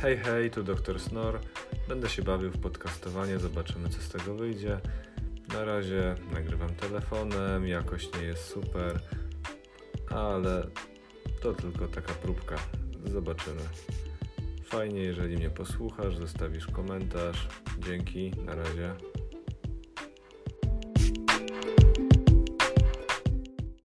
Hej, hej, tu Dr. Snor. Będę się bawił w podcastowanie, zobaczymy co z tego wyjdzie. Na razie nagrywam telefonem, jakość nie jest super, ale to tylko taka próbka. Zobaczymy. Fajnie, jeżeli mnie posłuchasz, zostawisz komentarz. Dzięki, na razie.